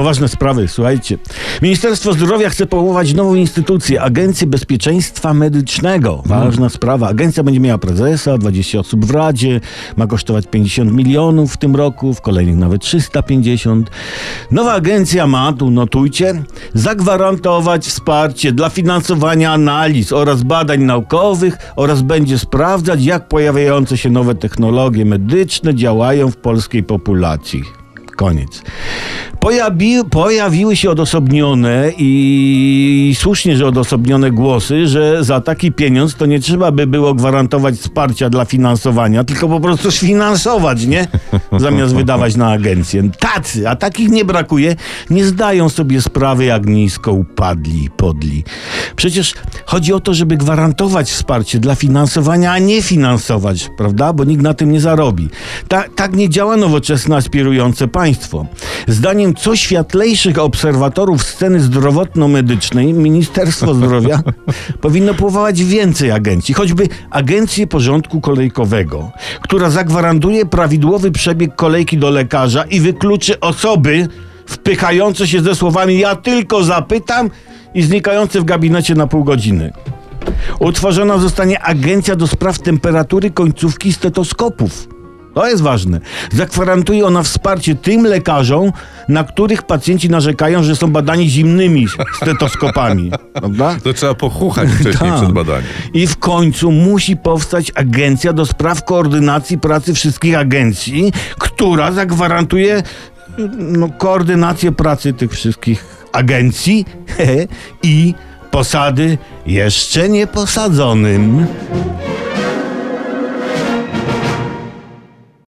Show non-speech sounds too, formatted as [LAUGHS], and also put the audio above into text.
Poważne sprawy, słuchajcie. Ministerstwo Zdrowia chce powołać nową instytucję, Agencję Bezpieczeństwa Medycznego. Ważna sprawa. Agencja będzie miała prezesa, 20 osób w Radzie, ma kosztować 50 milionów w tym roku, w kolejnych nawet 350. Nowa agencja ma, tu notujcie, zagwarantować wsparcie dla finansowania analiz oraz badań naukowych oraz będzie sprawdzać, jak pojawiające się nowe technologie medyczne działają w polskiej populacji. Koniec. Pojawi, pojawiły się odosobnione i słusznie, że odosobnione głosy, że za taki pieniądz to nie trzeba by było gwarantować wsparcia dla finansowania, tylko po prostu sfinansować, nie? [LAUGHS] Zamiast wydawać na agencję. Tacy, a takich nie brakuje, nie zdają sobie sprawy, jak nisko upadli podli. Przecież chodzi o to, żeby gwarantować wsparcie dla finansowania, a nie finansować, prawda? Bo nikt na tym nie zarobi. Ta, tak nie działa nowoczesne, aspirujące państwo. Zdaniem co światlejszych obserwatorów sceny zdrowotno-medycznej Ministerstwo Zdrowia [LAUGHS] powinno powołać więcej agencji, choćby agencję porządku kolejkowego, która zagwarantuje prawidłowy przebieg kolejki do lekarza i wykluczy osoby wpychające się ze słowami ja tylko zapytam i znikające w gabinecie na pół godziny. Utworzona zostanie agencja do spraw temperatury końcówki stetoskopów. To jest ważne. Zagwarantuje ona wsparcie tym lekarzom, na których pacjenci narzekają, że są badani zimnymi stetoskopami. [LAUGHS] Prawda? To trzeba pochuchać [LAUGHS] wcześniej Tak. przed badaniem. I w końcu musi powstać agencja do spraw koordynacji pracy wszystkich agencji, która zagwarantuje no, koordynację pracy tych wszystkich agencji [LAUGHS] i posady jeszcze nie posadzonym.